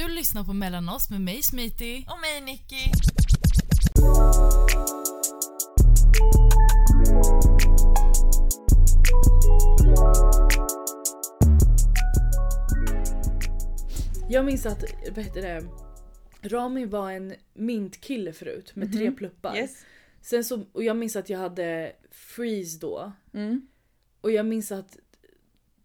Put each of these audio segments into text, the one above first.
Du lyssnar på Mellan oss med mig Smiti. Och mig Nicky. Jag minns att, vad heter det, Rami var en mintkille förut med tre pluppar. Yes. Sen så, och jag minns att jag hade freeze då. Mm. Och jag minns att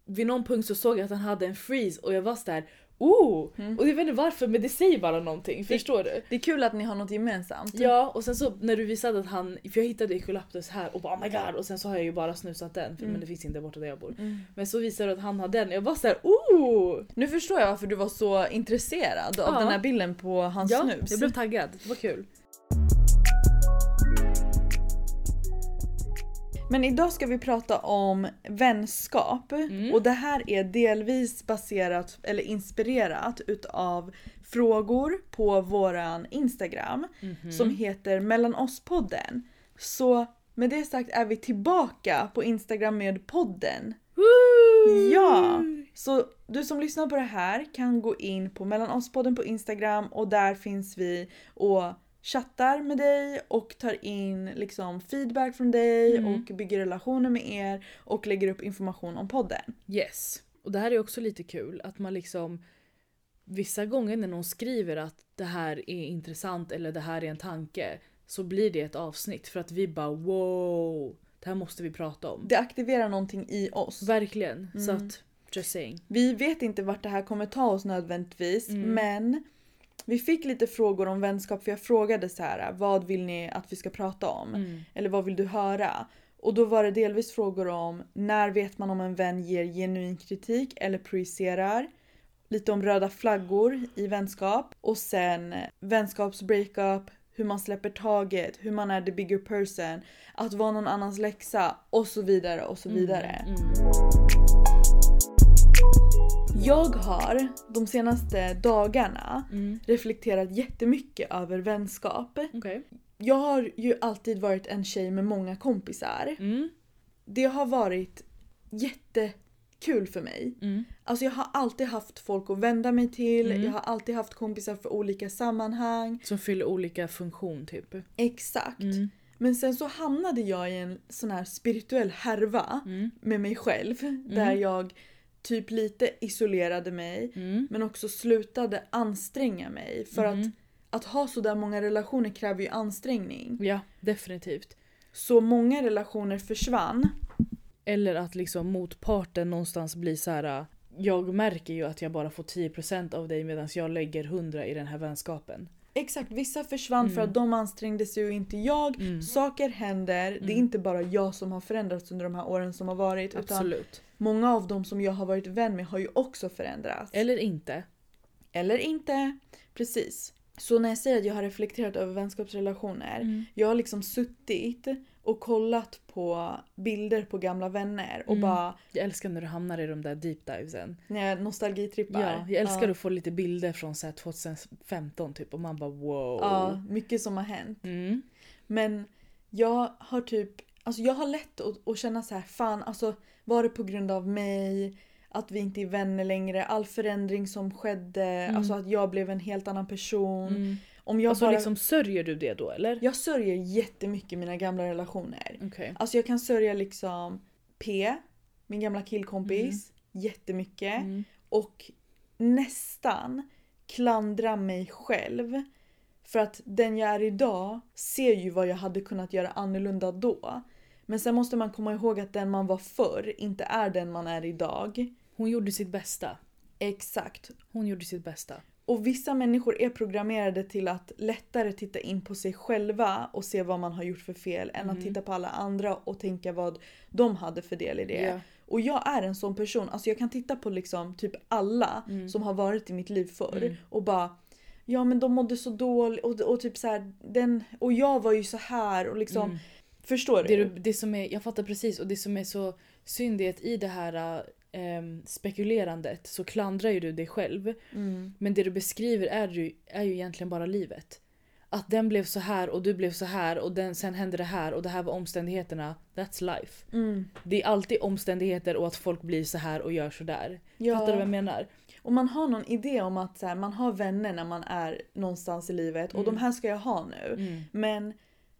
vid någon punkt så såg jag att han hade en freeze och jag var sådär oh! Mm. Och jag vet inte varför men det säger bara någonting, förstår du? Det är kul att ni har något gemensamt. Ja och sen så när du visade att han, för jag hittade Ecolaptus här och bara oh my god och sen så har jag ju bara snusat den för Mm. men det finns inte borta där jag bor. Mm. Men så visade du att han hade den jag var såhär oh! Nu förstår jag varför du var så intresserad av Ja. den här bilden på hans Ja, snus. jag blev taggad, det var kul. Men idag ska vi prata om vänskap. Mm. Och det här är delvis baserat eller inspirerat utav frågor på våran Instagram Mhm. som heter Mellan oss-podden. Så med det sagt är vi tillbaka på Instagram med podden. Woo! Ja! Så du som lyssnar på det här kan gå in på Mellan oss-podden på Instagram och där finns vi och chattar med dig och tar in liksom feedback från dig Mm. och bygger relationer med er och lägger upp information om podden. Yes. Och det här är också lite kul att man liksom vissa gånger när någon skriver att det här är intressant eller det här är en tanke så blir det ett avsnitt för att vi bara wow, det här måste vi prata om. Det aktiverar någonting i oss. Verkligen. Så Mm. att, just saying. Vi vet inte vart det här kommer ta oss nödvändigtvis Mm. men vi fick lite frågor om vänskap för jag frågade så här: vad vill ni att vi ska prata om? Mm. Eller vad vill du höra? Och då var det delvis frågor om när vet man om en vän ger genuin kritik eller projicerar? Lite om röda flaggor i vänskap. Och sen vänskapsbreakup, hur man släpper taget, hur man är the bigger person, att vara någon annans läxa och så vidare och så vidare. Mm. Jag har de senaste dagarna Mm. reflekterat jättemycket över vänskap. Okej. Jag har ju alltid varit en tjej med många kompisar. Mm. Det har varit jättekul för mig. Mm. Alltså jag har alltid haft folk att vända mig till, Mm. jag har alltid haft kompisar för olika sammanhang. Som fyller olika funktion typ. Exakt. Mm. Men sen så hamnade jag i en sån här spirituell härva Mm. med mig själv. Där jag typ lite isolerade mig Mm. men också slutade anstränga mig. För Mhm. att, att ha så där många relationer kräver ju ansträngning. Ja, definitivt. Så många relationer försvann. Eller att liksom motparten någonstans blir så här. Jag märker ju att jag bara får 10% av dig medan jag lägger 100 i den här vänskapen. Exakt, vissa försvann för Mm. att de ansträngde sig och inte jag. Mm. Saker händer, det är Mm. inte bara jag som har förändrats under de här åren som har varit. Utan Absolut. Många av dem som jag har varit vän med har ju också förändrats. Eller inte. Eller inte. Precis. Så när jag säger att jag har reflekterat över vänskapsrelationer. Jag har liksom suttit och kollat på bilder på gamla vänner och Mm. bara Jag älskar när du hamnar i de där deep divesen. när jag nostalgitrippar. Ja, jag älskar ja. att få lite bilder från så här 2015 typ och man bara wow. Ja, mycket som har hänt. Mm. Men jag har typ, alltså jag har lätt att, att känna så här, fan alltså var det på grund av mig? Att vi inte är vänner längre, all förändring som skedde, alltså att jag blev en helt annan person. Mm. Om jag Alltså bara, liksom sörjer du det då eller? Jag sörjer jättemycket mina gamla relationer. Okej. Alltså jag kan sörja liksom P, min gamla killkompis, jättemycket. Mm. Och nästan klandra mig själv. För att den jag är idag ser ju vad jag hade kunnat göra annorlunda då. Men sen måste man komma ihåg att den man var förr inte är den man är idag. Hon gjorde sitt bästa. Exakt. Hon gjorde sitt bästa. Och vissa människor är programmerade till att lättare titta in på sig själva och se vad man har gjort för fel än att Mm. titta på alla andra och tänka vad de hade för del i det. Ja. Och jag är en sån person, alltså jag kan titta på liksom typ alla Mm. som har varit i mitt liv förr Mm. och bara Ja men de mådde så dåligt och, och typ så här, den, och jag var ju så här och liksom Mm. Förstår du? Det, det som är, jag fattar precis och det som är så synd är att i det här ehm, spekulerandet så klandrar ju du dig själv. Mm. Men det du beskriver är ju, är ju egentligen bara livet. Att den blev så här och du blev så här och den, sen hände det här och det här var omständigheterna. That's life. Mm. Det är alltid omständigheter och att folk blir så här och gör så där. Ja. Fattar du vad jag menar? Och man har någon idé om att så här, man har vänner när man är någonstans i livet och Mm. de här ska jag ha nu. Mm. Men,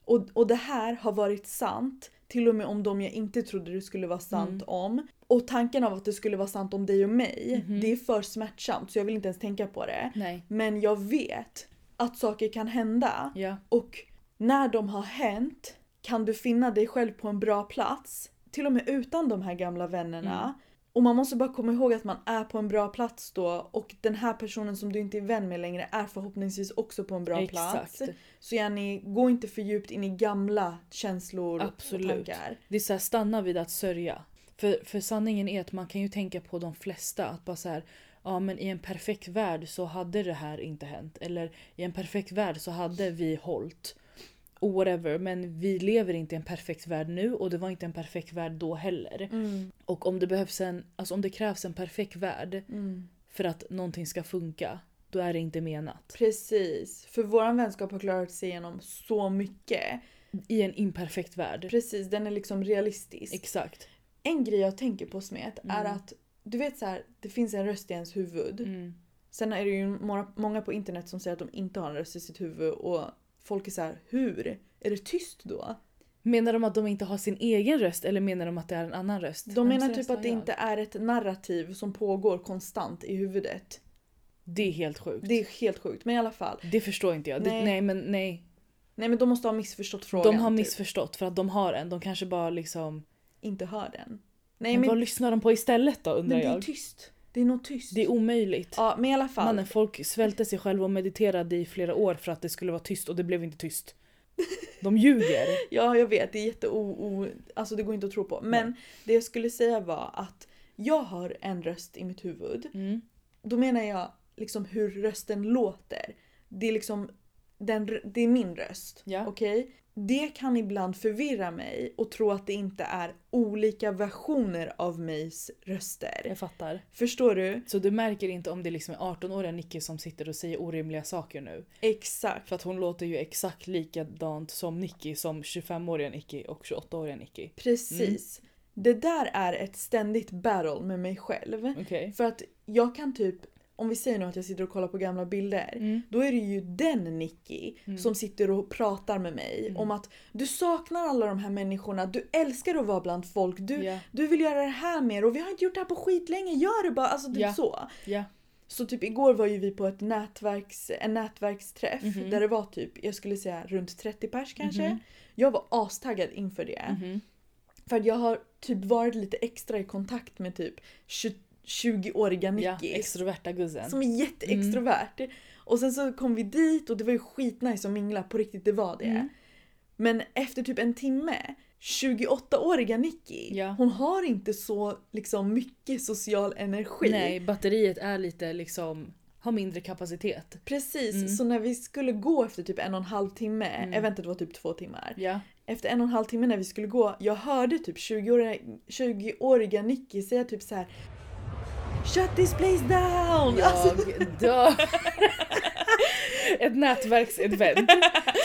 och, och det här har varit sant till och med om de jag inte trodde det skulle vara sant Mm. om. Och tanken av att det skulle vara sant om dig och mig, Mhm. det är för smärtsamt så jag vill inte ens tänka på det. Nej. Men jag vet att saker kan hända Ja. och när de har hänt kan du finna dig själv på en bra plats. Till och med utan de här gamla vännerna. Mm. Och man måste bara komma ihåg att man är på en bra plats då och den här personen som du inte är vän med längre är förhoppningsvis också på en bra plats. Exakt. Så Jenny, gå inte för djupt in i gamla känslor Absolut. och tankar. Det är så här, stanna vid att sörja. För, för sanningen är att man kan ju tänka på de flesta. Att bara så här, ja men i en perfekt värld så hade det här inte hänt. Eller i en perfekt värld så hade vi hållt. Whatever. Men vi lever inte i en perfekt värld nu och det var inte en perfekt värld då heller. Mm. Och om det behövs en, alltså om det krävs en perfekt värld Mm. för att någonting ska funka, då är det inte menat. Precis, för våran vänskap har klarat sig igenom så mycket. I en imperfekt värld. Precis, den är liksom realistisk. Exakt. En grej jag tänker på Smet är Mm. att du vet så här, det finns en röst i ens huvud. Mm. Sen är det ju många, många på internet som säger att de inte har en röst i sitt huvud och folk är så här: hur? Är det tyst då? Menar de att de inte har sin egen röst eller menar de att det är en annan röst? De menar typ att det jag? inte är ett narrativ som pågår konstant i huvudet. Det är helt sjukt. Det är helt sjukt, men i alla fall. Det förstår inte jag. Nej. Det, nej men nej. Nej men de måste ha missförstått frågan. De har typ. missförstått för att de har en. De kanske bara liksom... Inte hör den. Nej, men men, vad lyssnar de på istället då undrar men det är jag? tyst. Det är nog tyst. Det är omöjligt. Ja men i alla fall. Mannen, folk svälte sig själva och mediterade i flera år för att det skulle vara tyst och det blev inte tyst. De ljuger. Ja jag vet, det är jätte o, Alltså det går inte att tro på. Men det jag skulle säga var att jag har en röst i mitt huvud. Mm. Då menar jag liksom hur rösten låter. Det är liksom den, det är min röst. Ja. Okej? Det kan ibland förvirra mig och tro att det inte är olika versioner av mejs röster. Jag fattar. Förstår du? Så du märker inte om det liksom är 18-åriga Nicky som sitter och säger orimliga saker nu? Exakt. För att hon låter ju exakt likadant som Nicky som 25-åriga Nicky och 28-åriga Nicky. Precis. Det där är ett ständigt battle med mig själv. Okej. För att jag kan typ, om vi säger nu att jag sitter och kollar på gamla bilder. Mm. Då är det ju den Nicky Mm. som sitter och pratar med mig Mm. om att du saknar alla de här människorna, du älskar att vara bland folk, du, Ja. du vill göra det här mer och vi har inte gjort det här på skitlänge, gör det bara. Alltså typ Ja. så. Ja. Så typ igår var ju vi på ett nätverks, en nätverksträff Mhm. där det var typ, jag skulle säga runt 30 pers kanske. Mhm. Jag var astaggad inför det. Mhm. För jag har typ varit lite extra i kontakt med typ 20 20-åriga Ja, Nickis. extroverta guzzen. som är jätteextrovert. Och sen så kom vi dit och det var ju skitnice att mingla, på riktigt det var det. Mm. Men efter typ en timme, 28-åriga Nicky, Ja. hon har inte så liksom mycket social energi. Nej, batteriet är lite liksom, har mindre kapacitet. Precis, Mm. så när vi skulle gå efter typ en och en halv timme, Mm. eventet var typ två timmar. Ja. Efter en och en halv timme när vi skulle gå, jag hörde typ 20-åriga 20-åriga Nicky säga typ så här. Shut this place down! Alltså, Jag dör. Ett nätverksevent.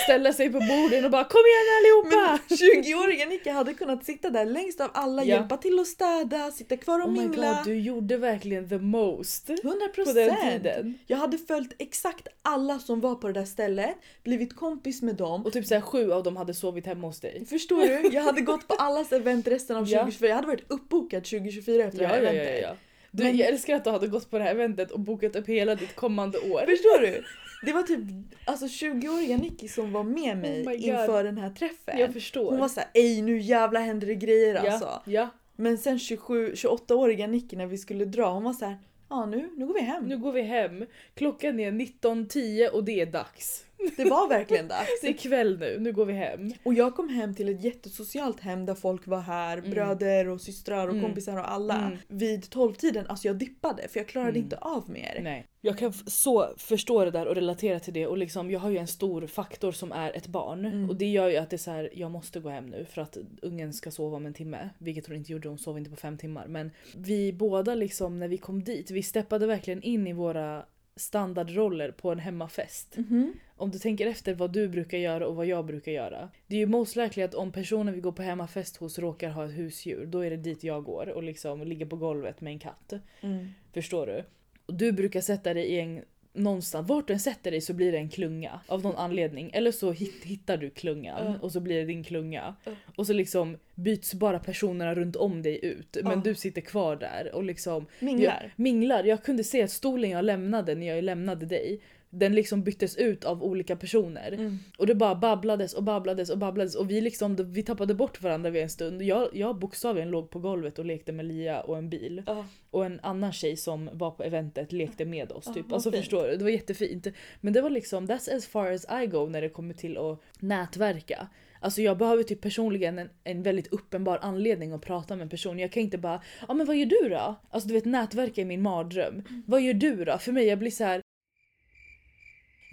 Ställa sig på borden och bara kom igen allihopa! men 20-åriga Nicky hade kunnat sitta där längst av alla, Ja. hjälpa till att städa, sitta kvar och Oh mingla. god, du gjorde verkligen the most. 100% På den tiden. Jag hade följt exakt alla som var på det där stället, blivit kompis med dem. Och typ såhär sju av dem hade sovit hemma hos dig. Förstår du? Jag hade gått på allas event resten av Ja. 2024. Jag hade varit uppbokad 2024 efter det Ja, här ja, ja, eventet. ja. Du, Men- Jag älskar att du hade gått på det här eventet och bokat upp hela ditt kommande år. Förstår du? Det var typ alltså 20-åriga Nicky som var med mig Oh inför den här träffen. Jag förstår. Hon var såhär ej nu jävlar händer det grejer alltså. ja, ja, Men sen 27, 28-åriga Nicky när vi skulle dra hon var så här. ja nu, nu går vi hem. nu går vi hem. Klockan är 19.10 och det är dags. Det var verkligen dags. Det är kväll nu, nu går vi hem. Och jag kom hem till ett jättesocialt hem där folk var här, Mm. bröder och systrar och Mm. kompisar och alla. Mm. Vid tolvtiden, alltså jag dippade för jag klarade Mm. inte av mer. Nej. Jag kan så förstå det där och relatera till det och liksom jag har ju en stor faktor som är ett barn Mm. och det gör ju att det är så här, jag måste gå hem nu för att ungen ska sova om en timme. Vilket hon inte gjorde, hon sov inte på fem timmar. Men vi båda liksom när vi kom dit, vi steppade verkligen in i våra standardroller på en hemmafest. Mhm. Om du tänker efter vad du brukar göra och vad jag brukar göra. Det är ju most likely att om personen vi går på hemmafest hos råkar ha ett husdjur, då är det dit jag går och liksom ligger på golvet med en katt. Mm. Förstår du? Och du brukar sätta dig i en någonstans, vart du än sätter dig så blir det en klunga av någon anledning. Eller så hit, hittar du klungan Ja. och så blir det din klunga. Ja. Och så liksom byts bara personerna runt om dig ut men Ja. du sitter kvar där och liksom Minglar. jag, minglar. Jag kunde se att stolen jag lämnade när jag lämnade dig den liksom byttes ut av olika personer. Mm. Och det bara babblades och babblades och babblades och vi liksom vi tappade bort varandra vid en stund. Jag, jag bokstavligen låg på golvet och lekte med Lia och en bil. Ja. Och en annan tjej som var på eventet lekte med oss. Ja, Typ. Alltså fint. förstår du? Det var jättefint. Men det var liksom that's as far as I go när det kommer till att nätverka. Alltså jag behöver typ personligen en, en väldigt uppenbar anledning att prata med en person. Jag kan inte bara ja men vad gör du då? Alltså du vet nätverka är min mardröm. Vad gör du då? För mig jag blir så här.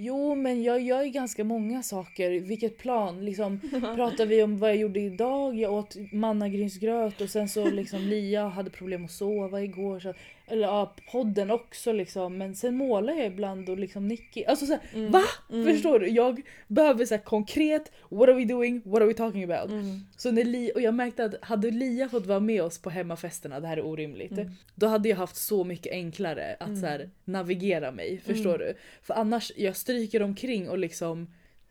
Jo men jag gör ju ganska många saker. Vilket plan? Liksom, pratar vi om vad jag gjorde idag? Jag åt mannagrynsgröt och sen så liksom Lia hade problem att sova igår. Så, eller ja, podden också liksom. Men sen målar jag ibland och liksom Nicky. Alltså så här, Mm. va? Mm. Förstår du? Jag behöver så här konkret, what are we doing? What are we talking about? Mm. Så när Lia, och jag märkte att hade Lia fått vara med oss på hemmafesterna, det här är orimligt. Mm. Då hade jag haft så mycket enklare att Mm. så här, navigera mig. Förstår du? För annars, jag stryker omkring och liksom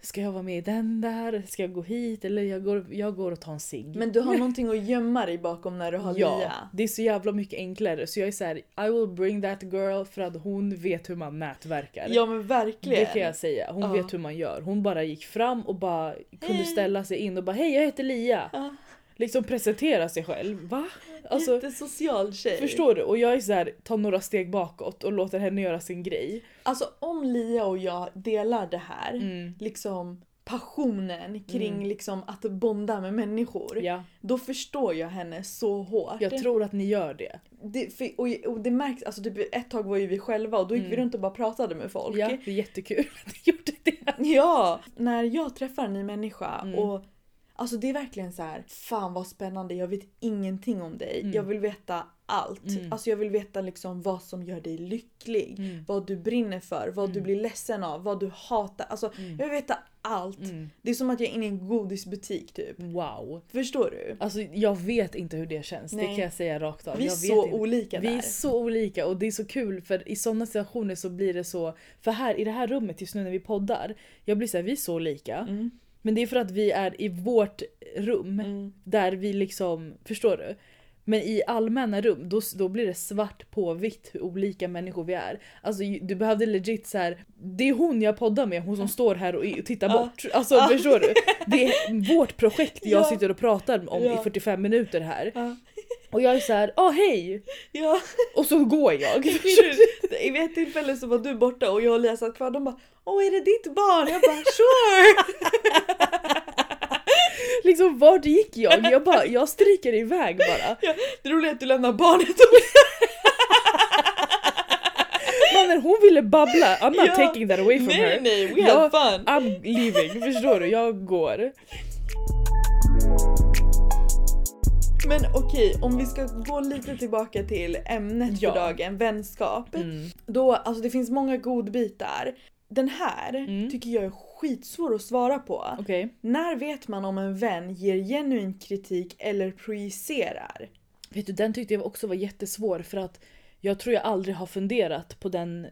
Ska jag vara med i den där? Ska jag gå hit? Eller jag går, jag går och tar en cigg. Men du har någonting att gömma dig bakom när du har ja, Lia. det är så jävla mycket enklare. Så jag är så här: I will bring that girl för att hon vet hur man nätverkar. Ja men verkligen. Det kan jag säga. Hon Ja. vet hur man gör. Hon bara gick fram och bara kunde Hej. ställa sig in och bara hej jag heter Lia. Ja. Liksom presentera sig själv. Va? Alltså, Jättesocial tjej. förstår du? Och jag är så här, tar några steg bakåt och låter henne göra sin grej. Alltså om Lia och jag delar det här, Mm. liksom passionen kring Mm. liksom att bonda med människor. Ja, Då förstår jag henne så hårt. jag tror att ni gör det. det, för, och, och det märks, alltså typ ett tag var ju vi själva och då gick vi Mm. runt och bara pratade med folk. Ja, det är jättekul att ni gjorde det. Ja, när jag träffar en ny människa Mm. och Alltså det är verkligen så här, fan vad spännande, jag vet ingenting om dig. Mm. Jag vill veta allt. Mm. Alltså jag vill veta liksom vad som gör dig lycklig. Mm. Vad du brinner för, vad du Mm. blir ledsen av, vad du hatar. Alltså Mm. jag vill veta allt. Mm. Det är som att jag är inne i en godisbutik typ. Wow. Förstår du? Alltså jag vet inte hur det känns, det Nej. kan jag säga rakt av. Vi är så inte. olika Vi där. är så olika och det är så kul för i sådana situationer så blir det så, för här i det här rummet just nu när vi poddar, jag blir såhär vi är så lika. Men det är för att vi är i vårt rum Mm. där vi liksom, förstår du? Men i allmänna rum då, då blir det svart på vitt hur olika människor vi är. Alltså du behövde legit så här. det är hon jag poddar med, hon som står här och, tittar Ja. bort. Alltså Ja. förstår du? Det är vårt projekt jag Ja. sitter och pratar om i 45 minuter här. Och jag är så här, åh hej! Ja. Och så går jag. I ett tillfälle så var du borta och jag och Lia satt kvar. De bara Åh är det ditt barn? Jag bara sure! liksom vart gick jag? Jag bara, jag stryker iväg bara. Ja, det roliga är att du lämnar barnet och Mannen hon ville babbla, I'm not Ja. taking that away from Nej her. nej, we Ja. have fun! I'm leaving, förstår du? Jag går. Men okej, om vi ska gå lite tillbaka till ämnet Ja. för dagen, vänskap. Mm. Då, alltså det finns många godbitar. Den här Mm. tycker jag är skitsvår att svara på. Okej. När vet man om en vän ger genuin kritik eller projicerar? Vet du, den tyckte jag också var jättesvår för att jag tror jag aldrig har funderat på den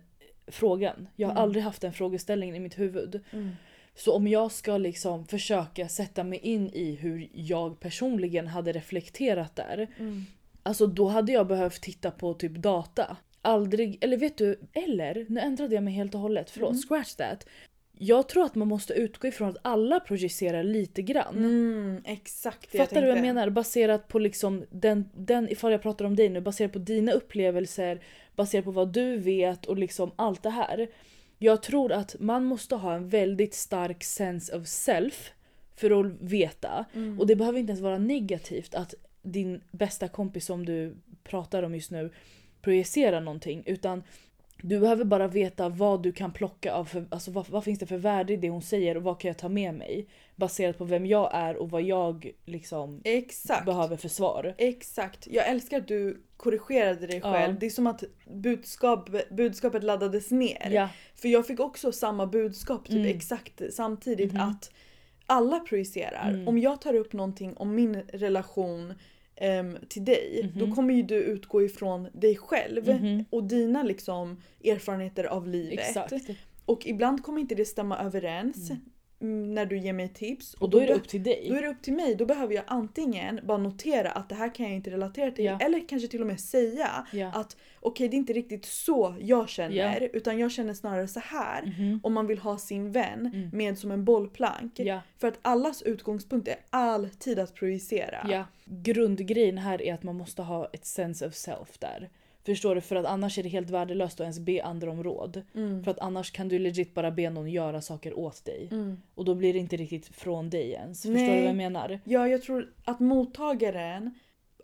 frågan. Jag har Mm. aldrig haft den frågeställningen i mitt huvud. Så om jag ska liksom försöka sätta mig in i hur jag personligen hade reflekterat där. Alltså då hade jag behövt titta på typ data. Aldrig, eller vet du, eller nu ändrade jag mig helt och hållet. Förlåt, Mm. scratch that. Jag tror att man måste utgå ifrån att alla projicerar lite grann. Mm, exakt det Fattar du vad jag menar? Baserat på liksom den, den, ifall jag pratar om dig nu, baserat på dina upplevelser, baserat på vad du vet och liksom allt det här. Jag tror att man måste ha en väldigt stark sense of self för att veta. Mm. Och det behöver inte ens vara negativt att din bästa kompis som du pratar om just nu projicerar någonting. Utan du behöver bara veta vad du kan plocka av, för, alltså vad, vad finns det för värde i det hon säger och vad kan jag ta med mig? Baserat på vem jag är och vad jag liksom Exakt. behöver för svar. Exakt. Jag älskar att du korrigerade dig Ja. själv. Det är som att budskap, budskapet laddades ner. Ja. För jag fick också samma budskap typ Mm. exakt samtidigt Mhm. att alla projicerar. Mm. Om jag tar upp någonting om min relation ehm, till dig, Mhm. då kommer ju du utgå ifrån dig själv Mhm. och dina liksom erfarenheter av livet. Exakt. Och ibland kommer inte det stämma överens Mm. Mm, när du ger mig tips. Och då är det upp till dig. då är det upp till mig. Då behöver jag antingen bara notera att det här kan jag inte relatera till Ja. eller kanske till och med säga Ja. att okej det är inte riktigt så jag känner Ja. utan jag känner snarare så här. Mhm. Om man vill ha sin vän Mm. med som en bollplank. För att allas utgångspunkt är alltid att projicera. Grundgrejen här är att man måste ha ett sense of self där. Förstår du? För att annars är det helt värdelöst att ens be andra om råd. Mm. För att annars kan du legit bara be någon göra saker åt dig. Mm. Och då blir det inte riktigt från dig ens. Förstår Nej. du vad jag menar? Ja, jag tror att mottagaren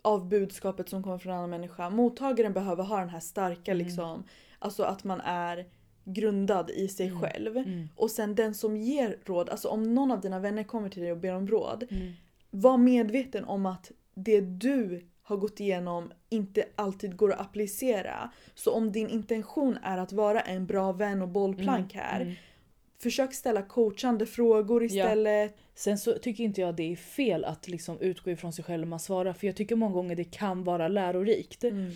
av budskapet som kommer från en annan människa, mottagaren behöver ha den här starka Mm. liksom, alltså att man är grundad i sig Mm. själv. Mm. Och sen den som ger råd, alltså om någon av dina vänner kommer till dig och ber om råd, Mm. var medveten om att det du har gått igenom inte alltid går att applicera. Så om din intention är att vara en bra vän och bollplank här, Mm. försök ställa coachande frågor Ja. istället. Sen så tycker inte jag det är fel att liksom utgå ifrån sig själv när man svarar. För jag tycker många gånger det kan vara lärorikt. Mm.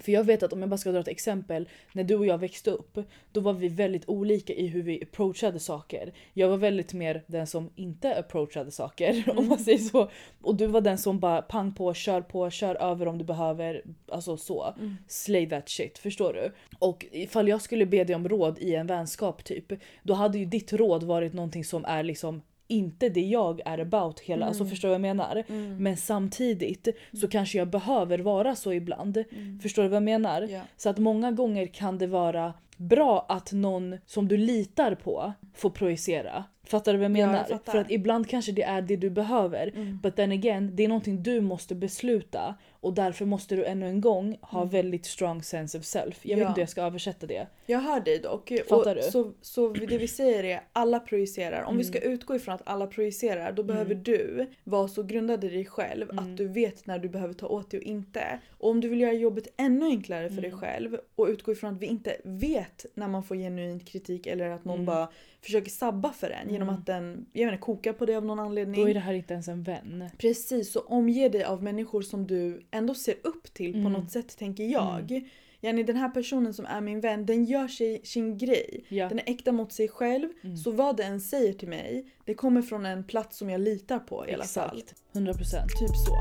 För jag vet att om jag bara ska dra ett exempel. När du och jag växte upp, då var vi väldigt olika i hur vi approachade saker. Jag var väldigt mer den som inte approachade saker om man säger så. Och du var den som bara pang på, kör på, kör över om du behöver. Alltså så. Mm. Slay that shit, förstår du? Och ifall jag skulle be dig om råd i en vänskap typ. Då hade ju ditt råd varit någonting som är liksom inte det jag är about hela, alltså Mm. förstår du vad jag menar? Mm. Men samtidigt så kanske jag behöver vara så ibland. Mm. Förstår du vad jag menar? Ja. Så att många gånger kan det vara bra att någon som du litar på får projicera. Fattar du vad jag Ja, jag menar? För att ibland kanske det är det du behöver. Mm. But then again, det är någonting du måste besluta. Och därför måste du ännu en gång ha väldigt strong sense of self. Jag vet Mm. Ja. inte hur jag ska översätta det. Jag hör dig dock. Fattar och du? Så, så det vi säger är alla projicerar. Om vi Mm. ska utgå ifrån att alla projicerar då behöver du vara så grundad i dig själv Mm. att du vet när du behöver ta åt dig och inte. Och om du vill göra jobbet ännu enklare för dig Mm. själv och utgå ifrån att vi inte vet när man får genuin kritik eller att någon Mm. bara försöker sabba för en genom Mm. att den jag inte, kokar på dig av någon anledning. Då är det här inte ens en vän. Precis, så omge dig av människor som du ändå ser upp till på Mm. något sätt tänker jag. Yani den här personen som är min vän, den gör sig, sin grej. Ja. Den är äkta mot sig själv. Mm. Så vad den säger till mig, det kommer från en plats som jag litar på i alla fall. Exakt. 100%. Typ så.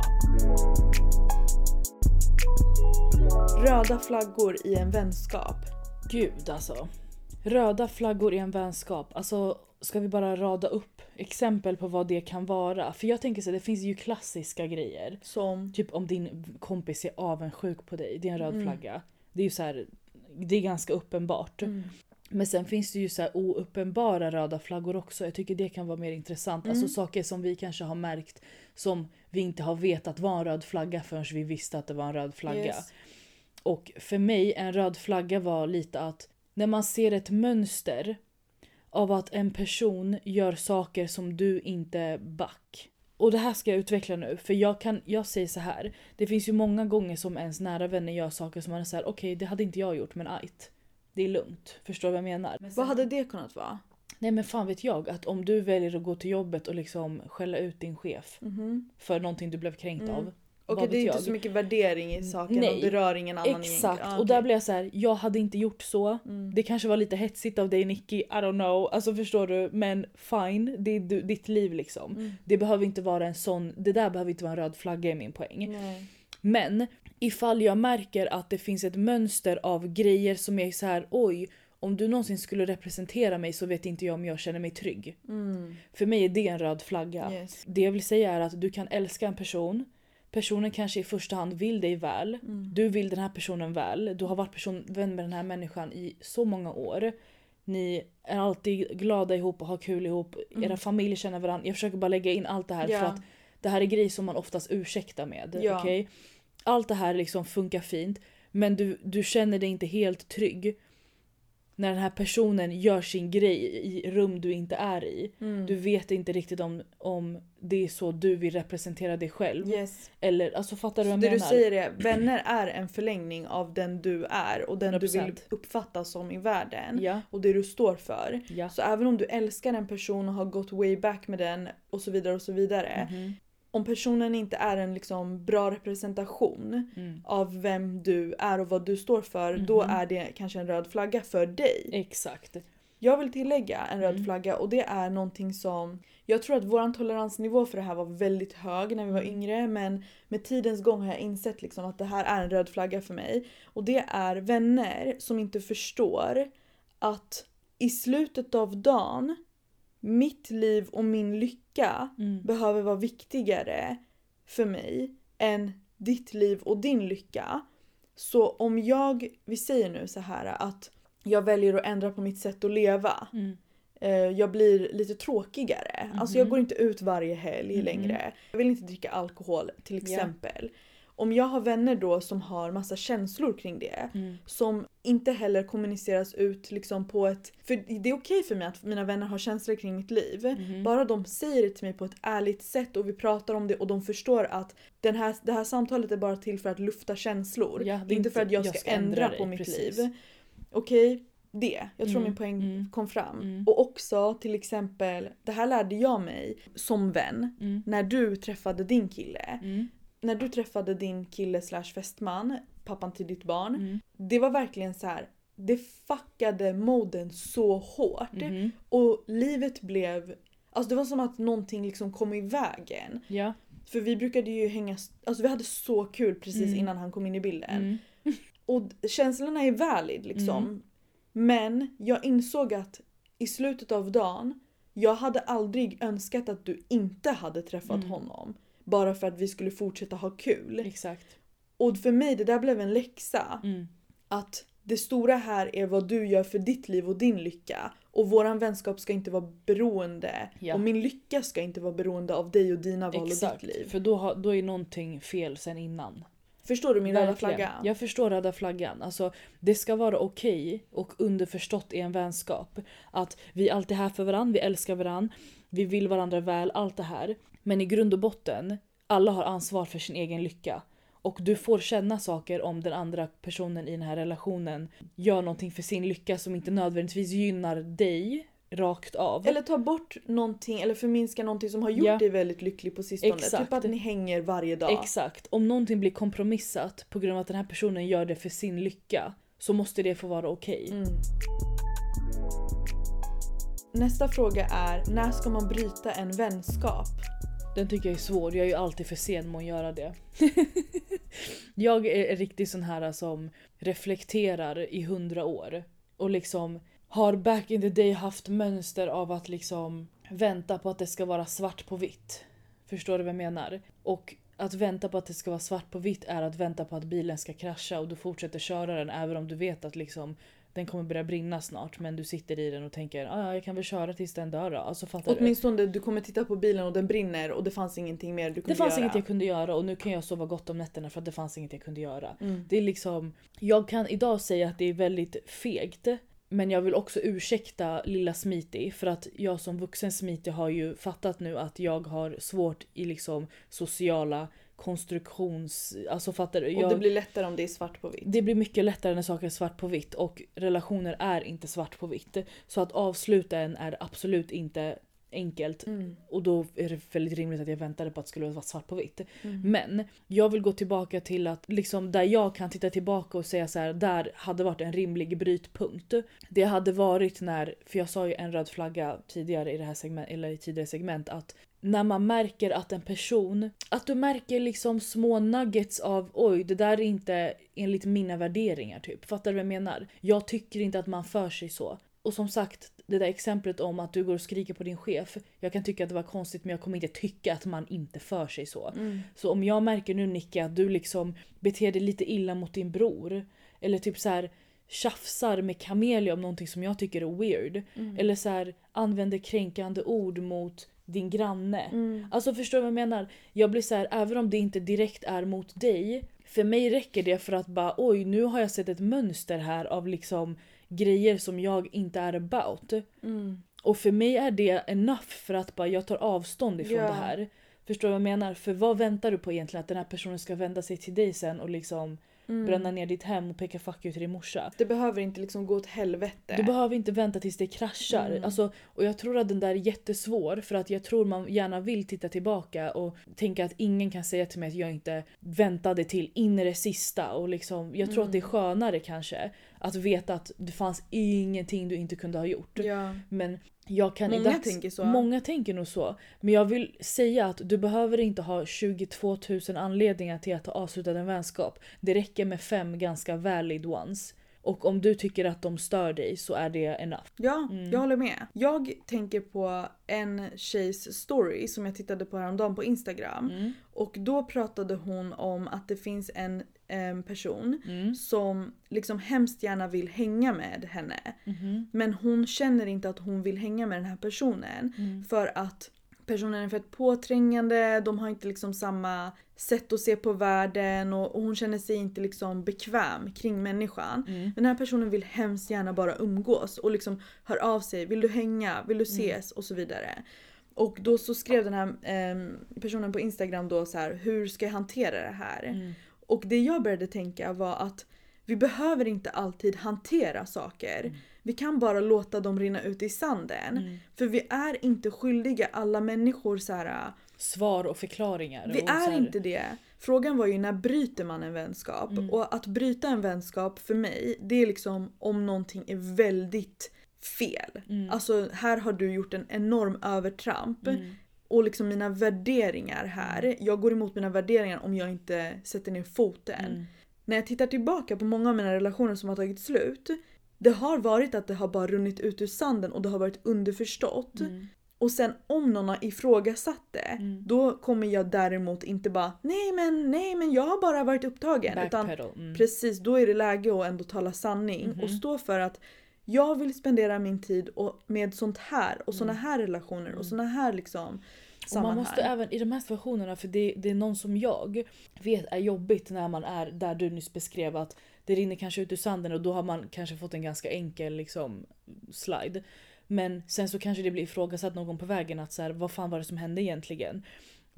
Röda flaggor i en vänskap. Gud alltså. Röda flaggor i en vänskap. Alltså ska vi bara rada upp exempel på vad det kan vara? För jag tänker så det finns ju klassiska grejer. Som... Typ om din kompis är avundsjuk på dig, det är en röd Mm. flagga. Det är ju så här, det är ganska uppenbart. Mm. Men sen finns det ju så här ouppenbara röda flaggor också. Jag tycker det kan vara mer intressant. Mm. Alltså saker som vi kanske har märkt som vi inte har vetat var en röd flagga förrän vi visste att det var en röd flagga. Yes. Och för mig, en röd flagga var lite att när man ser ett mönster av att en person gör saker som du inte back. Och det här ska jag utveckla nu, för jag, kan, jag säger så här. Det finns ju många gånger som ens nära vänner gör saker som man är såhär, okej det hade inte jag gjort men ajt. Det är lugnt. Förstår du vad jag menar? Vad hade det kunnat vara? Nej men fan vet jag att om du väljer att gå till jobbet och liksom skälla ut din chef Mhm. för någonting du blev kränkt Mm. av. Okej det är inte jag? så mycket värdering i saken Nej. och det rör ingen annan Exakt. Ah, och där blev jag så här: jag hade inte gjort så. Mm. Det kanske var lite hetsigt av dig Nicky, I don't know. Alltså förstår du? Men fine, det är du, ditt liv liksom. Mm. Det behöver inte vara en sån, det där behöver inte vara en röd flagga i min poäng. Nej. Men ifall jag märker att det finns ett mönster av grejer som jag är så här: oj, om du någonsin skulle representera mig så vet inte jag om jag känner mig trygg. Mm. För mig är det en röd flagga. Yes. Det jag vill säga är att du kan älska en person, personen kanske i första hand vill dig väl, Mm. du vill den här personen väl, du har varit person, vän med den här människan i så många år. Ni är alltid glada ihop och har kul ihop, Mm. era familjer känner varandra. Jag försöker bara lägga in allt det här Ja. för att det här är grejer som man oftast ursäktar med. Ja. okej? Allt det här liksom funkar fint men du, du känner dig inte helt trygg när den här personen gör sin grej i rum du inte är i. Mm. Du vet inte riktigt om, om det är så du vill representera dig själv. Yes. Eller alltså fattar du Så vad det jag du menar? säger är vänner är en förlängning av den du är och den du vill 100%. uppfattas som i världen. Ja, Och det du står för. ja. Så även om du älskar en person och har gått way back med den och så vidare och så vidare. Mhm. Om personen inte är en liksom bra representation Mm. av vem du är och vad du står för, då Mhm. är det kanske en röd flagga för dig. Exakt. Jag vill tillägga en röd Mm. flagga och det är någonting som jag tror att vår toleransnivå för det här var väldigt hög när vi var Mm. yngre men med tidens gång har jag insett liksom att det här är en röd flagga för mig. Och det är vänner som inte förstår att i slutet av dagen, mitt liv och min lycka Mm. behöver vara viktigare för mig än ditt liv och din lycka. Så om jag, vi säger nu så här att jag väljer att ändra på mitt sätt att leva. Mm. Eh, jag blir lite tråkigare. Alltså jag Mhm. går inte ut varje helg Mhm. längre. Jag vill inte dricka alkohol till exempel. Om jag har vänner då som har massa känslor kring det Mm. som inte heller kommuniceras ut liksom på ett... För det är okej för mig att mina vänner har känslor kring mitt liv. Mhm. Bara de säger det till mig på ett ärligt sätt och vi pratar om det och de förstår att den här, det här samtalet är bara till för att lufta känslor. Ja, det är inte för att jag ska, ändra, dig, på mitt precis. liv. Okej, det. Jag tror Mm, min poäng mm, kom fram. mm. Och också till exempel, det här lärde jag mig som vän Mm. när du träffade din kille. Mm. När du träffade din kille slash fästman, pappan till ditt barn. Mm. Det var verkligen så här. Det fuckade moden så hårt. Mhm. Och livet blev... Alltså det var som att någonting liksom kom i vägen. Ja. För vi brukade ju hänga... Alltså vi hade så kul precis Mm. innan han kom in i bilden. Mm. Och känslorna är valid liksom. Mm. Men jag insåg att i slutet av dagen, jag hade aldrig önskat att du inte hade träffat Mm. honom. Bara för att vi skulle fortsätta ha kul. Exakt. Och för mig, det där blev en läxa. Mm. Att det stora här är vad du gör för ditt liv och din lycka. Och våran vänskap ska inte vara beroende. Ja. Och min lycka ska inte vara beroende av dig och dina val och Exakt. ditt liv. För då, har, då är någonting fel sen innan. Förstår du min röda Verkligen. flagga? Jag förstår röda flaggan. Alltså, det ska vara okej och underförstått i en vänskap. Att vi alltid är här för varandra, vi älskar varandra, vi vill varandra väl, allt det här. Men i grund och botten, alla har ansvar för sin egen lycka. Och du får känna saker om den andra personen i den här relationen gör någonting för sin lycka som inte nödvändigtvis gynnar dig rakt av. Eller ta bort någonting eller förminska någonting som har gjort Ja. dig väldigt lycklig på sistone. Exakt. Typ att ni hänger varje dag. Exakt. Om någonting blir kompromissat på grund av att den här personen gör det för sin lycka så måste det få vara okej. Mm. Nästa fråga är, när ska man bryta en vänskap? Den tycker jag är svår. Jag är ju alltid för sen med att göra det. jag är riktigt sån här som reflekterar i hundra år. Och liksom har back in the day haft mönster av att liksom vänta på att det ska vara svart på vitt. Förstår du vad jag menar? Och att vänta på att det ska vara svart på vitt är att vänta på att bilen ska krascha och du fortsätter köra den även om du vet att liksom den kommer börja brinna snart men du sitter i den och tänker ah, ja jag kan väl köra tills den dör då. Alltså fattar du? Åtminstone du kommer titta på bilen och den brinner och det fanns ingenting mer du kunde Det fanns göra. inget jag kunde göra och nu kan jag sova gott om nätterna för att det fanns inget jag kunde göra. Mm. Det är liksom, jag kan idag säga att det är väldigt fegt. Men jag vill också ursäkta lilla Smiti för att jag som vuxen Smiti har ju fattat nu att jag har svårt i liksom sociala konstruktions... Alltså fattar du? Och Jag, det blir lättare om det är svart på vitt. det blir mycket lättare när saker är svart på vitt och relationer är inte svart på vitt. Så att avsluta en är absolut inte enkelt Mm. och då är det väldigt rimligt att jag väntade på att det skulle vara svart på vitt. Mm. Men jag vill gå tillbaka till att liksom där jag kan titta tillbaka och säga så här, där hade varit en rimlig brytpunkt. Det hade varit när, för jag sa ju en röd flagga tidigare i det här segment, eller i tidigare segment att när man märker att en person, att du märker liksom små nuggets av oj det där är inte enligt mina värderingar typ. Fattar du vad jag menar? Jag tycker inte att man för sig så. Och som sagt, det där exemplet om att du går och skriker på din chef. Jag kan tycka att det var konstigt men jag kommer inte tycka att man inte för sig så. Mm. Så om jag märker nu Nicke att du liksom beter dig lite illa mot din bror. Eller typ så här tjafsar med Camelia om någonting som jag tycker är weird. Mm. Eller så här använder kränkande ord mot din granne. Mm. Alltså förstår du vad jag menar? Jag blir så här, även om det inte direkt är mot dig. För mig räcker det för att bara oj nu har jag sett ett mönster här av liksom grejer som jag inte är about. Mm. Och för mig är det enough för att bara jag tar avstånd ifrån Ja. det här. Förstår du vad jag menar? För vad väntar du på egentligen? Att den här personen ska vända sig till dig sen och liksom Mm. bränna ner ditt hem och peka fuck you till din morsa. Det behöver inte liksom gå åt helvete. Du behöver inte vänta tills det kraschar. Mm. Alltså, och jag tror att den där är jättesvår för att jag tror man gärna vill titta tillbaka och tänka att ingen kan säga till mig att jag inte väntade till in i det sista. Och liksom, jag tror att det är Mm. skönare kanske att veta att det fanns ingenting du inte kunde ha gjort. Ja. Men jag kan Många dags- tänker så. Många tänker nog så. Men jag vill säga att du behöver inte ha 22 000 anledningar till att ha avslutat en vänskap. Det räcker med fem ganska valid ones. Och om du tycker att de stör dig så är det enough. Ja, Mm. jag håller med. Jag tänker på en tjejs story som jag tittade på häromdagen på Instagram. Mm. Och då pratade hon om att det finns en em, person Mm. som liksom hemskt gärna vill hänga med henne. Mhm. Men hon känner inte att hon vill hänga med den här personen. Mm. För att personen är fett påträngande, de har inte liksom samma sätt att se på världen och, och hon känner sig inte liksom bekväm kring människan. Mm. Men den här personen vill hemskt gärna bara umgås och liksom hör av sig. Vill du hänga? Vill du ses? Och så vidare. Och då så skrev den här em, personen på Instagram då så här, hur ska jag hantera det här? Mm. Och det jag började tänka var att vi behöver inte alltid hantera saker. Mm. Vi kan bara låta dem rinna ut i sanden. Mm. För vi är inte skyldiga alla människor så här. Svar och förklaringar. Vi och är här- inte det. Frågan var ju när bryter man en vänskap? Mm. Och att bryta en vänskap för mig, det är liksom om någonting är väldigt fel. Mm. Alltså här har du gjort en enorm övertramp. Mm. Och liksom mina värderingar här, jag går emot mina värderingar om jag inte sätter ner foten. Mm. När jag tittar tillbaka på många av mina relationer som har tagit slut. Det har varit att det har bara runnit ut ur sanden och det har varit underförstått. Mm. Och sen om någon har ifrågasatt det, Mm. då kommer jag däremot inte bara nej men nej men jag har bara varit upptagen. Utan Backpedal. Mm. precis, då är det läge att ändå tala sanning Mhm. och stå för att jag vill spendera min tid och med sånt här och såna Mm. här relationer och Mm. såna här liksom man måste även i de här situationerna, för det, det är någon som jag vet är jobbigt när man är där du nyss beskrev att det rinner kanske ut ur sanden och då har man kanske fått en ganska enkel liksom, slide. Men sen så kanske det blir ifrågasatt någon på vägen att så här, vad fan var det som hände egentligen?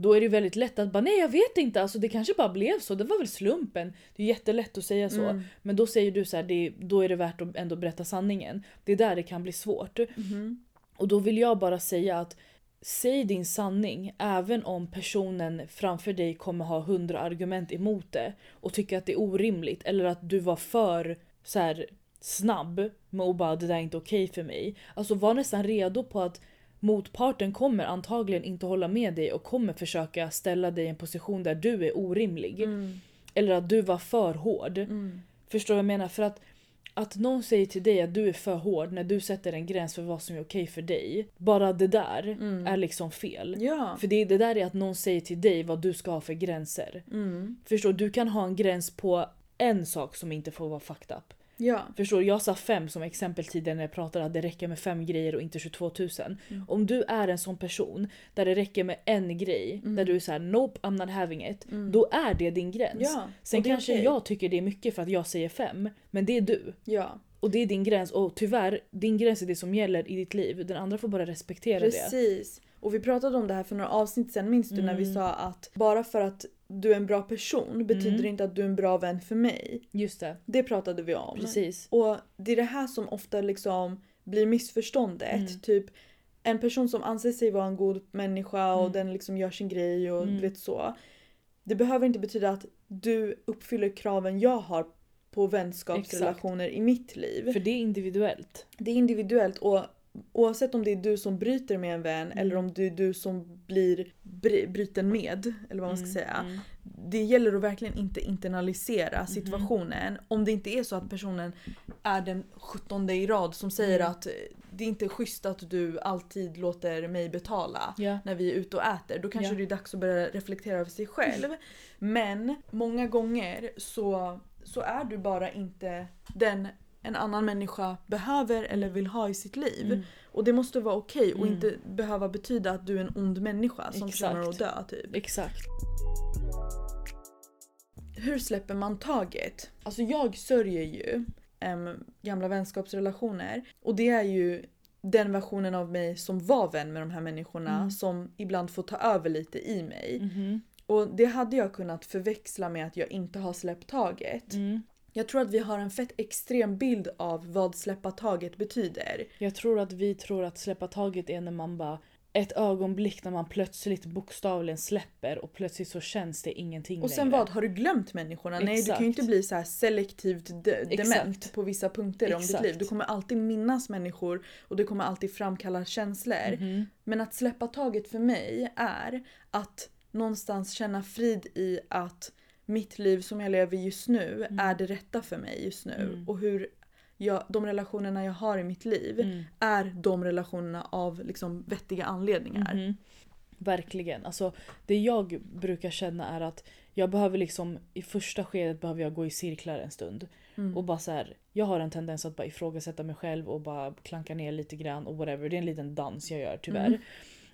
Då är det ju väldigt lätt att bara nej jag vet inte, alltså det kanske bara blev så, det var väl slumpen. Det är jättelätt att säga så. Mm. Men då säger du så här, det, då är det värt att ändå berätta sanningen. Det är där det kan bli svårt. Mhm. Och då vill jag bara säga att säg din sanning även om personen framför dig kommer ha hundra argument emot det och tycker att det är orimligt eller att du var för så här, snabb med att bara det där är inte okej för mig. Alltså var nästan redo på att motparten kommer antagligen inte hålla med dig och kommer försöka ställa dig i en position där du är orimlig. Mm. Eller att du var för hård. Mm. Förstår du vad jag menar? För att, att någon säger till dig att du är för hård när du sätter en gräns för vad som är okej för dig. Bara det där Mm. är liksom fel. Ja. För det, det där är att någon säger till dig vad du ska ha för gränser. Mm. Förstår du? Kan ha en gräns på en sak som inte får vara fucked up. Ja. Förstår du? Jag sa fem som exempel tidigare när jag pratade att det räcker med fem grejer och inte 22 000. Mm. Om du är en sån person där det räcker med en grej, Mm. där du är såhär nope I'm not having it. Mm. Då är det din gräns. Ja. Sen kanske okej. jag tycker det är mycket för att jag säger fem, men det är du. Ja. Och det är din gräns och tyvärr, din gräns är det som gäller i ditt liv. Den andra får bara respektera det. Precis. Och vi pratade om det här för några avsnitt sen, minns du när vi Mm. sa att bara för att du är en bra person betyder Mm. inte att du är en bra vän för mig. Just det, Det pratade vi om. precis. Och det är det här som ofta liksom blir missförståndet. Mm. Typ en person som anser sig vara en god människa och Mm. den liksom gör sin grej och Mm. vet så. Det behöver inte betyda att du uppfyller kraven jag har på vänskapsrelationer i mitt liv. För det är individuellt. Det är individuellt och oavsett om det är du som bryter med en vän Mm. eller om det är du som blir bry- bryten med, eller vad man ska Mm, säga. mm. Det gäller att verkligen inte internalisera Mhm. situationen. Om det inte är så att personen är den sjuttonde i rad som säger Mm. att det är inte är schysst att du alltid låter mig betala Ja. när vi är ute och äter. Då kanske Ja. det är dags att börja reflektera över sig själv. Men många gånger så, så är du bara inte den en annan människa behöver eller vill ha i sitt liv. Mm. Och det måste vara okej och Mm. inte behöva betyda att du är en ond människa som förtjänar att dö typ. Exakt. Hur släpper man taget? Alltså jag sörjer ju em, gamla vänskapsrelationer och det är ju den versionen av mig som var vän med de här människorna Mm. som ibland får ta över lite i mig. Mhm. Och det hade jag kunnat förväxla med att jag inte har släppt taget. Mm. Jag tror att vi har en fett extrem bild av vad släppa taget betyder. Jag tror att vi tror att släppa taget är när man bara ett ögonblick när man plötsligt bokstavligen släpper och plötsligt så känns det ingenting Och sen längre. vad? Har du glömt människorna? Nej du kan ju Exakt. inte bli så här selektivt de- Exakt. dement på vissa punkter om ditt Exakt. liv. Du kommer alltid minnas människor och det kommer alltid framkalla känslor. Mhm. Men att släppa taget för mig är att någonstans känna frid i att mitt liv som jag lever just nu är det rätta för mig just nu. Mm. Och hur jag, de relationerna jag har i mitt liv Mm. är de relationerna av liksom vettiga anledningar. Mhm. Verkligen. Alltså, det jag brukar känna är att jag behöver liksom i första skedet behöver jag gå i cirklar en stund. Mm. Och bara så här, jag har en tendens att bara ifrågasätta mig själv och bara klanka ner lite grann och whatever. Det är en liten dans jag gör tyvärr. Mm.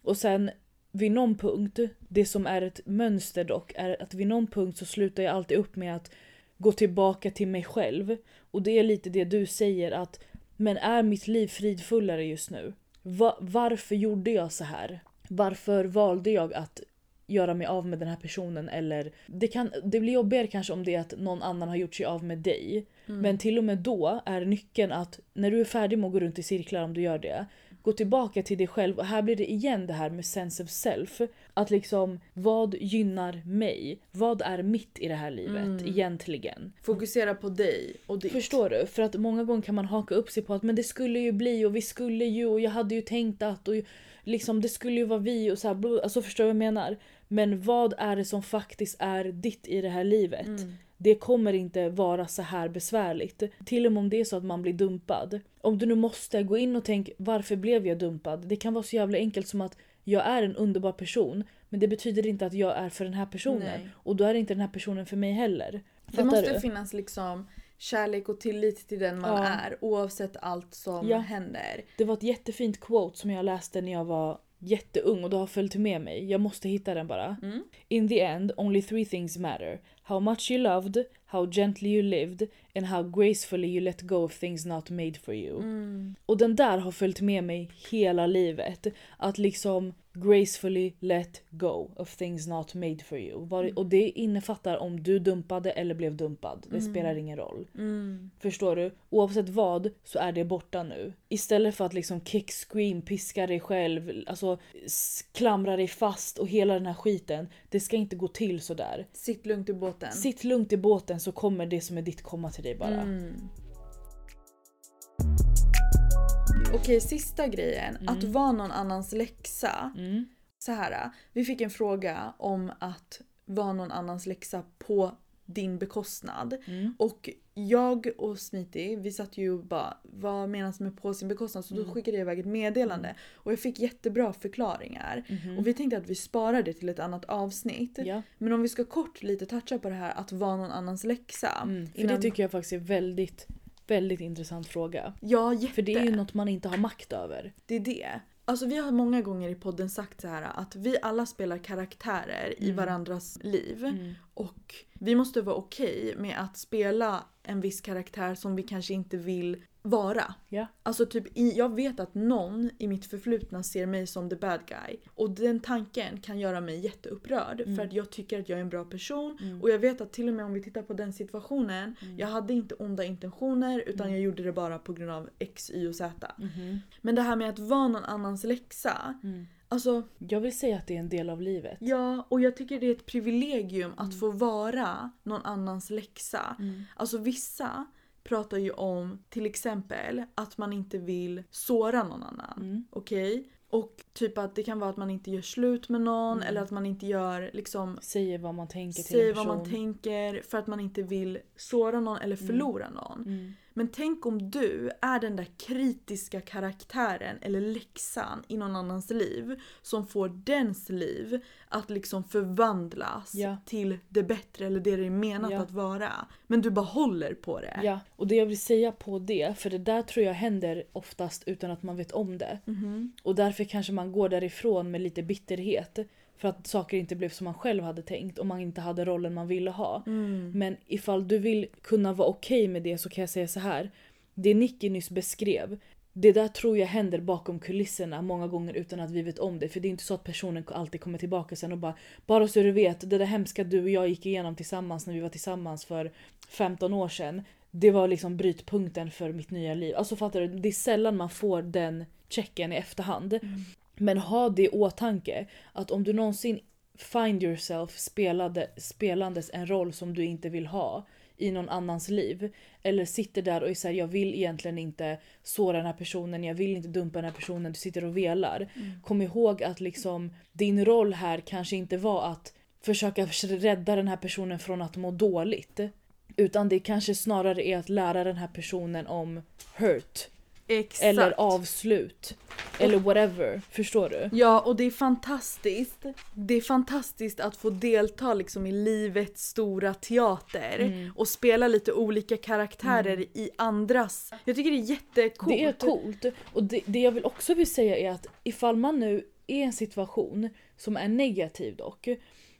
Och sen vid någon punkt, det som är ett mönster dock, är att vid någon punkt så slutar jag alltid upp med att gå tillbaka till mig själv. Och det är lite det du säger att men är mitt liv fridfullare just nu? Va- varför gjorde jag så här? Varför valde jag att göra mig av med den här personen? Eller det, kan, det blir jobbigare kanske om det är att någon annan har gjort sig av med dig. Mm. Men till och med då är nyckeln att när du är färdig med att gå runt i cirklar om du gör det. Gå tillbaka till dig själv och här blir det igen det här med sense of self. Att liksom vad gynnar mig? Vad är mitt i det här livet Mm. egentligen? Fokusera på dig och ditt. Förstår du? För att många gånger kan man haka upp sig på att men det skulle ju bli och vi skulle ju och jag hade ju tänkt att och liksom det skulle ju vara vi och så här, alltså förstår du vad jag menar? Men vad är det som faktiskt är ditt i det här livet? Mm. Det kommer inte vara så här besvärligt. Till och med om det är så att man blir dumpad. Om du nu måste gå in och tänk varför blev jag dumpad? Det kan vara så jävla enkelt som att jag är en underbar person men det betyder inte att jag är för den här personen. Nej. Och då är inte den här personen för mig heller. Det Fattar måste du? finnas liksom kärlek och tillit till den man Ja. är oavsett allt som Ja. händer. Det var ett jättefint quote som jag läste när jag var jätteung och det har följt med mig. Jag måste hitta den bara. Mm. In the end, only three things matter. How much you loved, how gently you lived and how gracefully you let go of things not made for you. Mm. Och den där har följt med mig hela livet. Att liksom gracefully let go of things not made for you. Var- Och det innefattar om du dumpade eller blev dumpad. Det Mm. spelar ingen roll. Mm. Förstår du? Oavsett vad så är det borta nu. Istället för att liksom kick, scream, piska dig själv, alltså klamra dig fast och hela den här skiten. Det ska inte gå till sådär. Sitt lugnt i båten. Sitt lugnt i båten så kommer det som är ditt komma till dig bara. Mm. Okej, sista grejen. Att Mm. vara någon annans läxa. Mm. Så här, vi fick en fråga om att vara någon annans läxa på din bekostnad. Mm. Och jag och Smiti, vi satt ju och bara vad menas med på sin bekostnad? Så då Mm. skickade jag iväg ett meddelande. Och jag fick jättebra förklaringar. Mhm. Och vi tänkte att vi sparar det till ett annat avsnitt. Ja. Men om vi ska kort lite toucha på det här att vara någon annans läxa. Mm. För innan- det tycker jag faktiskt är väldigt, väldigt intressant fråga. Ja, jätte. För det är ju något man inte har makt över. Det är det. Alltså vi har många gånger i podden sagt så här att vi alla spelar karaktärer i Mm. varandras liv. Mm. Och vi måste vara okej med att spela en viss karaktär som vi kanske inte vill vara. Ja. Alltså typ, jag vet att någon i mitt förflutna ser mig som the bad guy. Och den tanken kan göra mig jätteupprörd Mm. för att jag tycker att jag är en bra person. Mm. Och jag vet att till och med om vi tittar på den situationen, Mm. jag hade inte onda intentioner utan Mm. jag gjorde det bara på grund av X, Y och Z. Mhm. Men det här med att vara någon annans läxa. Mm. Alltså Jag vill säga att det är en del av livet. ja, och jag tycker det är ett privilegium att Mm. få vara någon annans läxa. Mm. Alltså vissa pratar ju om till exempel att man inte vill såra någon annan. Mm. Okej? Och typ att det kan vara att man inte gör slut med någon Mm. eller att man inte gör liksom Säger vad man tänker till Säger en vad person. man tänker för att man inte vill såra någon eller Mm. förlora någon. Mm. Men tänk om du är den där kritiska karaktären eller läxan i någon annans liv som får dens liv att liksom förvandlas Ja. till det bättre eller det det är menat Ja. att vara. Men du bara håller på det. Ja, och det jag vill säga på det, för det där tror jag händer oftast utan att man vet om det. Mhm. Och därför kanske man går därifrån med lite bitterhet. För att saker inte blev som man själv hade tänkt och man inte hade rollen man ville ha. Mm. Men ifall du vill kunna vara okej med det så kan jag säga så här. Det Nicky nyss beskrev. det där tror jag händer bakom kulisserna många gånger utan att vi vet om det. För det är inte så att personen alltid kommer tillbaka sen och bara Bara så du vet, det där hemska du och jag gick igenom tillsammans när vi var tillsammans för 15 år sedan. Det var liksom brytpunkten för mitt nya liv. Alltså fattar du? Det är sällan man får den checken i efterhand. Mm. Men ha det i åtanke att om du någonsin find yourself spelade, spelandes en roll som du inte vill ha i någon annans liv. Eller sitter där och är såhär, jag vill egentligen inte såra den här personen, jag vill inte dumpa den här personen. Du sitter och velar. Kom ihåg att liksom din roll här kanske inte var att försöka rädda den här personen från att må dåligt. Utan det kanske snarare är att lära den här personen om hurt. Exakt. Eller avslut. Eller whatever. Förstår du? Ja, och det är fantastiskt. Det är fantastiskt att få delta liksom i livets stora teater Mm. och spela lite olika karaktärer i andras. Jag tycker det är jättecoolt. Det är coolt. Och det, det jag vill också vill säga är att ifall man nu är i en situation som är negativ dock.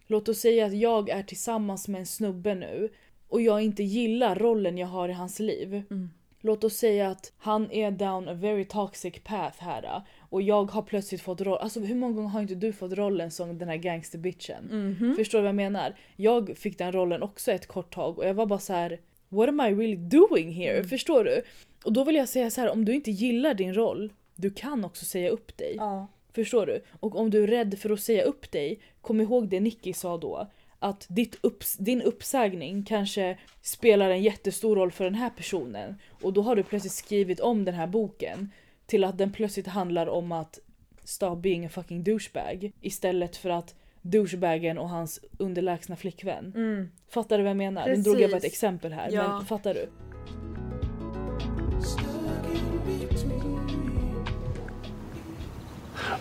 Låt oss säga att jag är tillsammans med en snubbe nu och jag inte gillar rollen jag har i hans liv. Mm. Låt oss säga att han är down a very toxic path här och jag har plötsligt fått roll. Alltså hur många gånger har inte du fått rollen som den här gangsterbitchen? Mhm. Förstår du vad jag menar? Jag fick den rollen också ett kort tag och jag var bara så här: What am I really doing here? Mm. Förstår du? Och då vill jag säga så här: om du inte gillar din roll, du kan också säga upp dig. Ja. Förstår du? Och om du är rädd för att säga upp dig, kom ihåg det Nicky sa då. Att ditt upps- din uppsägning kanske spelar en jättestor roll för den här personen. Och då har du plötsligt skrivit om den här boken till att den plötsligt handlar om att stop being a fucking douchebag. Istället för att douchebagen och hans underlägsna flickvän. Mm. Fattar du vad jag menar? Nu drog jag bara ett Precis. exempel här. Ja. Men fattar du?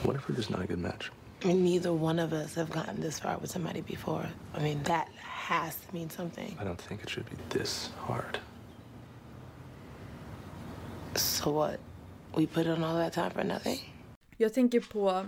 What if we're just not a good match? Mean, neither one of us have gotten this far with somebody before. I mean, that has to mean something. I don't think it should be this hard. So what? We put in all that time for nothing? Jag tänker på,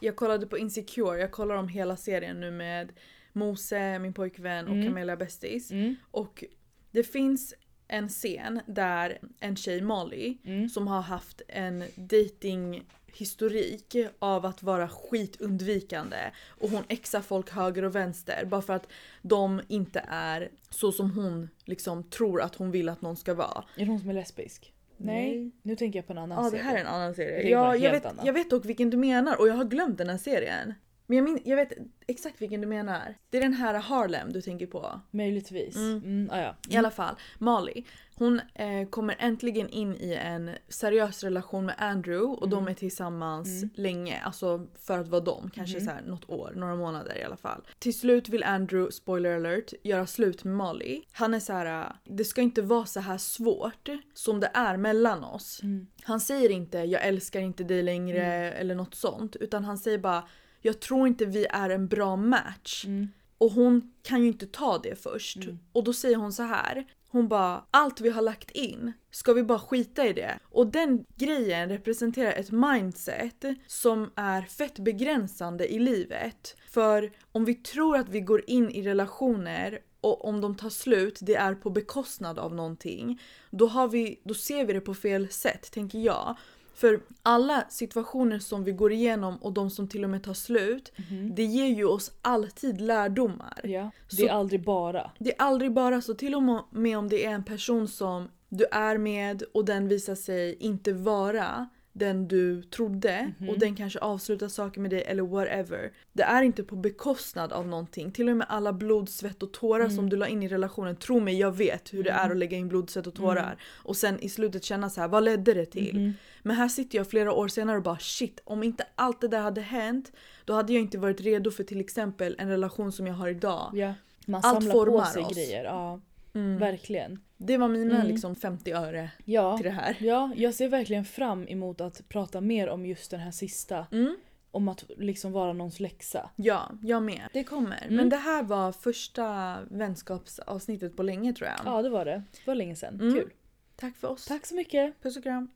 jag kollade på Insecure, jag kollar om hela serien nu med Mose, min pojkvän och Camilla Bestis. Mm. Och det finns en scen där en tjej, Molly, Mm. som har haft en dating historik av att vara skitundvikande och hon exar folk höger och vänster bara för att de inte är så som hon liksom tror att hon vill att någon ska vara. Är det hon som är lesbisk? Nej. Nej. Nu tänker jag på en annan Ja, det serie. här är en annan Det serie. Ja, jag, vet, annat. jag vet dock vilken du menar och jag har glömt den här serien. Men jag, min, jag vet exakt vilken du menar. Det är den här Harlem du tänker på. Möjligtvis. Mm. ah, ja. I alla fall, Molly. Hon eh, kommer äntligen in i en seriös relation med Andrew och Mm. de är tillsammans länge. Alltså för att vara dem. Kanske Mm. så här något år, några månader i alla fall. Till slut vill Andrew, spoiler alert, göra slut med Molly. Han är så här: äh, det ska inte vara så här svårt som det är mellan oss. Mm. Han säger inte jag älskar inte dig längre eller något sånt. Utan han säger bara jag tror inte vi är en bra match. Mm. Och hon kan ju inte ta det först. Och då säger hon så här. Hon bara, allt vi har lagt in, ska vi bara skita i det? Och den grejen representerar ett mindset som är fett begränsande i livet. För om vi tror att vi går in i relationer och om de tar slut, det är på bekostnad av någonting. Då, har vi, då ser vi det på fel sätt, tänker jag. För alla situationer som vi går igenom och de som till och med tar slut, det ger ju oss alltid lärdomar. Ja, det Så- är aldrig bara. Det är aldrig bara så, till och med om det är en person som du är med och den visar sig inte vara den du trodde och den kanske avslutar saker med dig eller whatever. Det är inte på bekostnad av någonting. Till och med alla blod, svett och tårar som du la in i relationen. Tro mig, jag vet hur det är att lägga in blod, svett och tårar. Och sen i slutet känna så här, vad ledde det till? Men här sitter jag flera år senare och bara shit, om inte allt det där hade hänt då hade jag inte varit redo för till exempel en relation som jag har idag. Ja. Man Allt samlar på formar sig oss. grejer. Ja, Mm. verkligen. Det var mina Mm. liksom 50 öre Ja. till det här. ja, jag ser verkligen fram emot att prata mer om just den här sista. Mm. Om att liksom vara någons läxa. Ja, jag med. Det kommer. Mm. Men det här var första vänskapsavsnittet på länge tror jag. Ja, det var det. Det var länge sedan. Mm. Kul. Tack för oss. Tack så mycket. Puss och kram.